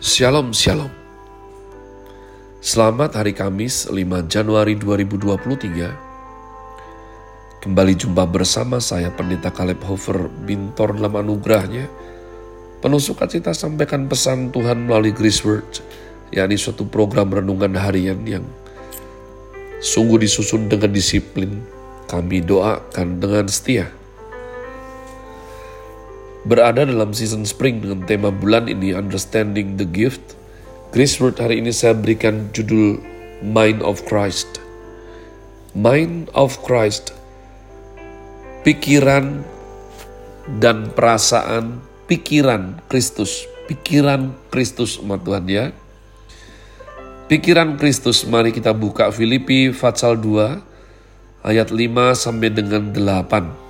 Shalom Shalom. Selamat hari Kamis 5 Januari 2023 Kembali jumpa bersama saya Pendeta Caleb Hofer Bintor dalam anugerahnya. Penuh sukacita sampaikan pesan Tuhan melalui Grace Word yakni suatu program renungan harian yang sungguh disusun dengan disiplin. Kami doakan dengan setia berada dalam season spring dengan tema bulan ini Understanding the Gift. Grace Word hari ini saya berikan judul Mind of Christ. Mind of Christ. Pikiran dan perasaan pikiran Kristus. Pikiran Kristus umat Tuhan ya. Pikiran Kristus, mari kita buka Filipi Fatsal 2 ayat 5 sampai dengan 8.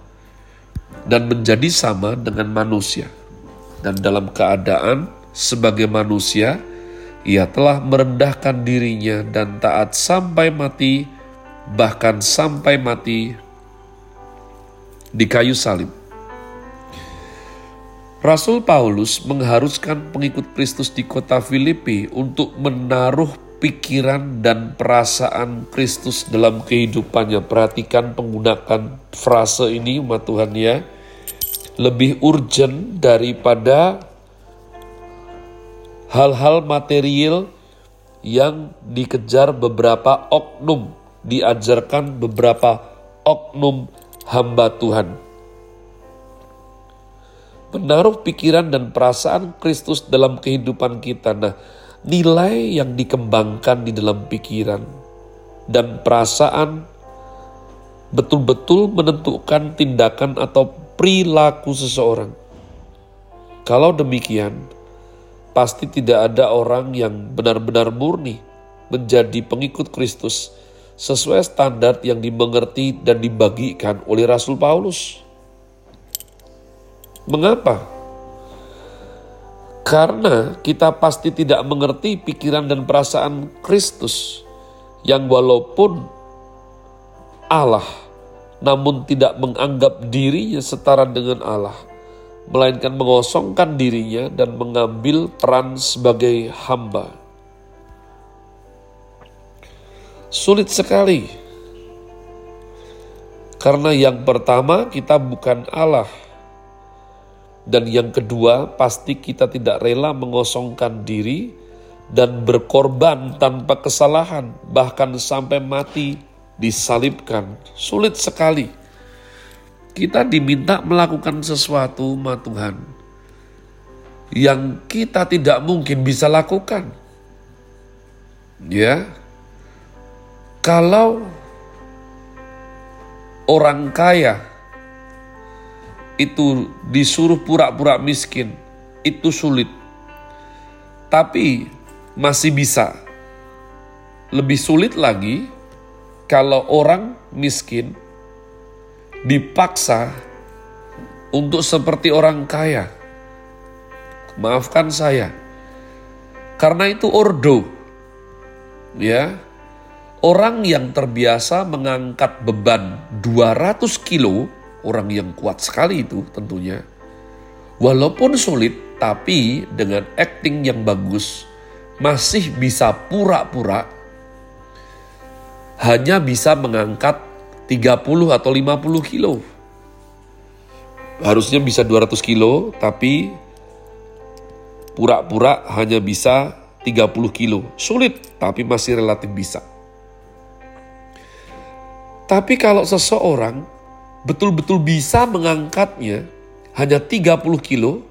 dan menjadi sama dengan manusia. Dan dalam keadaan sebagai manusia, ia telah merendahkan dirinya dan taat sampai mati, bahkan sampai mati di kayu salib. Rasul Paulus mengharuskan pengikut Kristus di kota Filipi untuk menaruh pikiran dan perasaan Kristus dalam kehidupannya. Perhatikan penggunaan frase ini umat Tuhan ya. Lebih urgent daripada hal-hal material yang dikejar beberapa oknum, diajarkan beberapa oknum hamba Tuhan. Menaruh pikiran dan perasaan Kristus dalam kehidupan kita. Nah, nilai yang dikembangkan di dalam pikiran dan perasaan betul-betul menentukan tindakan atau perilaku seseorang. Kalau demikian, pasti tidak ada orang yang benar-benar murni menjadi pengikut Kristus sesuai standar yang dimengerti dan dibagikan oleh Rasul Paulus. Mengapa? Karena kita pasti tidak mengerti pikiran dan perasaan Kristus yang walaupun Allah namun tidak menganggap dirinya setara dengan Allah, melainkan mengosongkan dirinya dan mengambil peran sebagai hamba. Sulit sekali, karena yang pertama kita bukan Allah, dan yang kedua, pasti kita tidak rela mengosongkan diri dan berkorban tanpa kesalahan, bahkan sampai mati disalibkan. Sulit sekali. Kita diminta melakukan sesuatu, ma Tuhan, yang kita tidak mungkin bisa lakukan. Ya, kalau orang kaya itu disuruh pura-pura miskin, itu sulit. Tapi masih bisa. Lebih sulit lagi kalau orang miskin dipaksa untuk seperti orang kaya. Maafkan saya. Karena itu ordo. Ya. Orang yang terbiasa mengangkat beban 200 kilo orang yang kuat sekali itu tentunya. Walaupun sulit, tapi dengan acting yang bagus, masih bisa pura-pura hanya bisa mengangkat 30 atau 50 kilo. Harusnya bisa 200 kilo, tapi pura-pura hanya bisa 30 kilo. Sulit, tapi masih relatif bisa. Tapi kalau seseorang betul-betul bisa mengangkatnya hanya 30 kilo,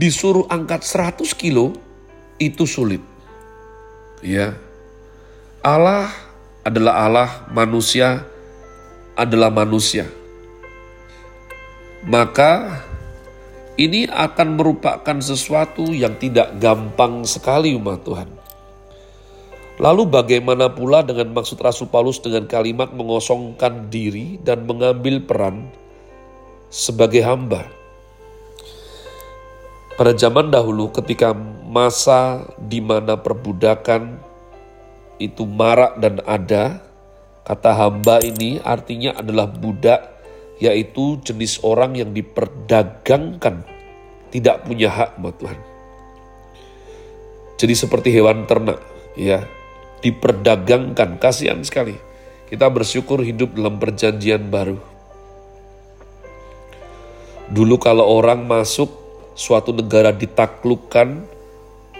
disuruh angkat 100 kilo, itu sulit. Ya. Allah adalah Allah, manusia adalah manusia. Maka ini akan merupakan sesuatu yang tidak gampang sekali umat Tuhan. Lalu bagaimana pula dengan maksud Rasul Paulus dengan kalimat mengosongkan diri dan mengambil peran sebagai hamba? Pada zaman dahulu ketika masa di mana perbudakan itu marak dan ada, kata hamba ini artinya adalah budak yaitu jenis orang yang diperdagangkan, tidak punya hak buat Tuhan. Jadi seperti hewan ternak, ya, diperdagangkan, kasihan sekali. Kita bersyukur hidup dalam perjanjian baru. Dulu kalau orang masuk suatu negara ditaklukkan,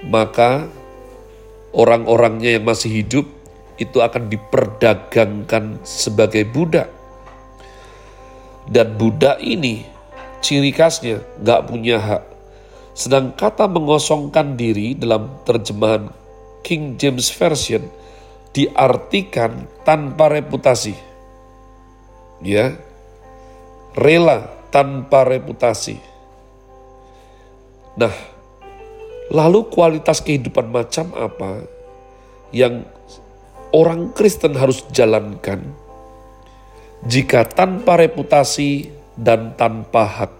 maka orang-orangnya yang masih hidup itu akan diperdagangkan sebagai budak dan budak ini ciri khasnya gak punya hak. Sedang kata mengosongkan diri dalam terjemahan King James Version diartikan tanpa reputasi. Ya, rela tanpa reputasi. Nah, lalu kualitas kehidupan macam apa yang orang Kristen harus jalankan jika tanpa reputasi dan tanpa hak.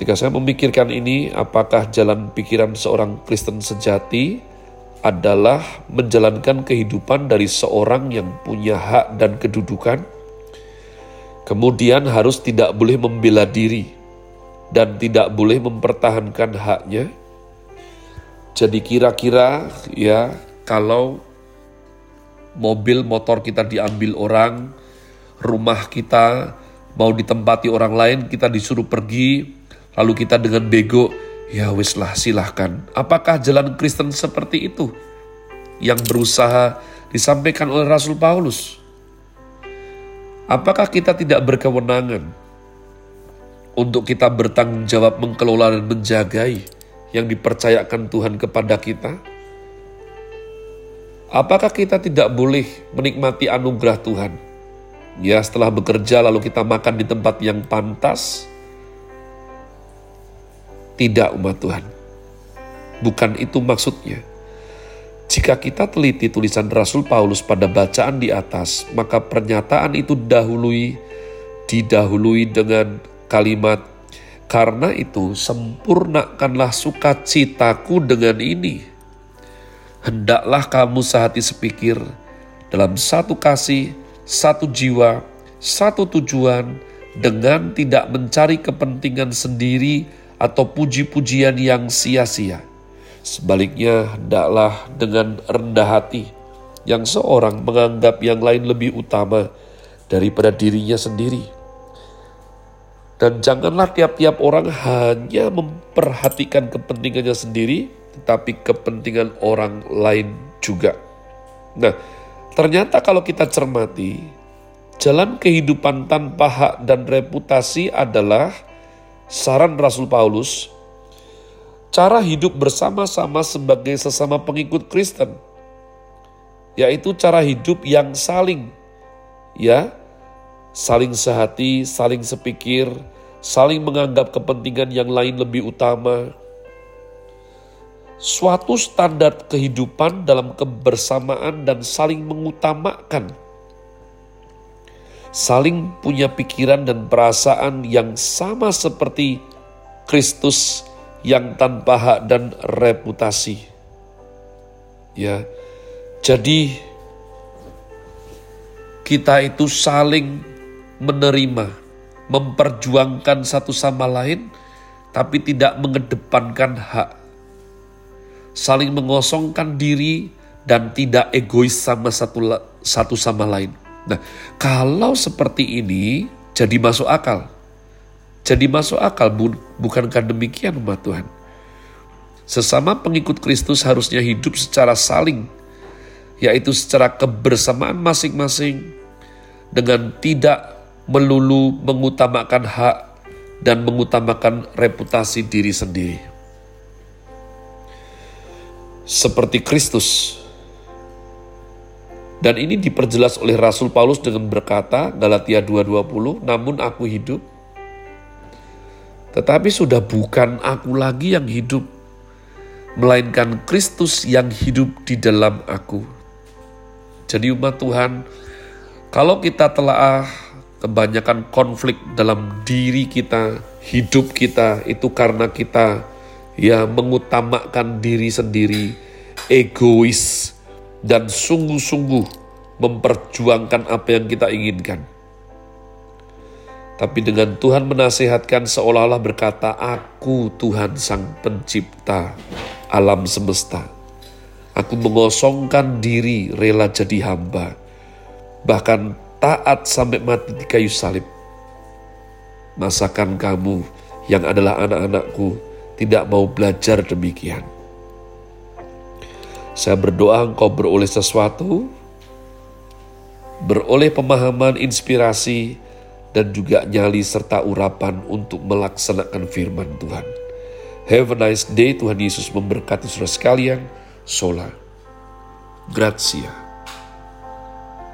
Ketika saya memikirkan ini, apakah jalan pikiran seorang Kristen sejati adalah menjalankan kehidupan dari seorang yang punya hak dan kedudukan, kemudian harus tidak boleh membela diri dan tidak boleh mempertahankan haknya. Jadi kira-kira ya kalau mobil motor kita diambil orang, rumah kita mau ditempati orang lain, kita disuruh pergi, lalu kita dengan bego, ya wis lah silahkan. Apakah jalan Kristen seperti itu yang berusaha disampaikan oleh Rasul Paulus? Apakah kita tidak berkewenangan untuk kita bertanggung jawab mengelola dan menjagai yang dipercayakan Tuhan kepada kita? Apakah kita tidak boleh menikmati anugerah Tuhan? Ya, setelah bekerja lalu kita makan di tempat yang pantas? Tidak, umat Tuhan. Bukan itu maksudnya. Jika kita teliti tulisan Rasul Paulus pada bacaan di atas, maka pernyataan itu dahului, didahului dengan kalimat, karena itu sempurnakanlah sukacitaku dengan ini hendaklah kamu sehati sepikir dalam satu kasih, satu jiwa, satu tujuan, dengan tidak mencari kepentingan sendiri atau puji-pujian yang sia-sia. Sebaliknya, hendaklah dengan rendah hati, yang seorang menganggap yang lain lebih utama daripada dirinya sendiri. Dan janganlah tiap-tiap orang hanya memperhatikan kepentingannya sendiri, tetapi kepentingan orang lain juga. Nah, ternyata kalau kita cermati, jalan kehidupan tanpa hak dan reputasi adalah saran Rasul Paulus, cara hidup bersama-sama sebagai sesama pengikut Kristen, yaitu cara hidup yang saling, ya, saling sehati, saling sepikir, saling menganggap kepentingan yang lain lebih utama, suatu standar kehidupan dalam kebersamaan dan saling mengutamakan. Saling punya pikiran dan perasaan yang sama seperti Kristus yang tanpa hak dan reputasi. Ya. Jadi kita itu saling menerima, memperjuangkan satu sama lain tapi tidak mengedepankan hak saling mengosongkan diri dan tidak egois sama satu satu sama lain. Nah, kalau seperti ini jadi masuk akal. Jadi masuk akal bu, bukankah demikian umat Tuhan? Sesama pengikut Kristus harusnya hidup secara saling, yaitu secara kebersamaan masing-masing dengan tidak melulu mengutamakan hak dan mengutamakan reputasi diri sendiri seperti Kristus. Dan ini diperjelas oleh Rasul Paulus dengan berkata, Galatia 2.20, namun aku hidup, Tetapi sudah bukan aku lagi yang hidup, melainkan Kristus yang hidup di dalam aku. Jadi umat Tuhan, kalau kita telah kebanyakan konflik dalam diri kita, hidup kita, itu karena kita ya mengutamakan diri sendiri, egois, dan sungguh-sungguh memperjuangkan apa yang kita inginkan. Tapi dengan Tuhan menasihatkan seolah-olah berkata, Aku Tuhan Sang Pencipta alam semesta. Aku mengosongkan diri rela jadi hamba. Bahkan taat sampai mati di kayu salib. Masakan kamu yang adalah anak-anakku tidak mau belajar demikian. Saya berdoa engkau beroleh sesuatu, beroleh pemahaman, inspirasi, dan juga nyali serta urapan untuk melaksanakan firman Tuhan. Have a nice day, Tuhan Yesus memberkati saudara sekalian. Sola. Grazie.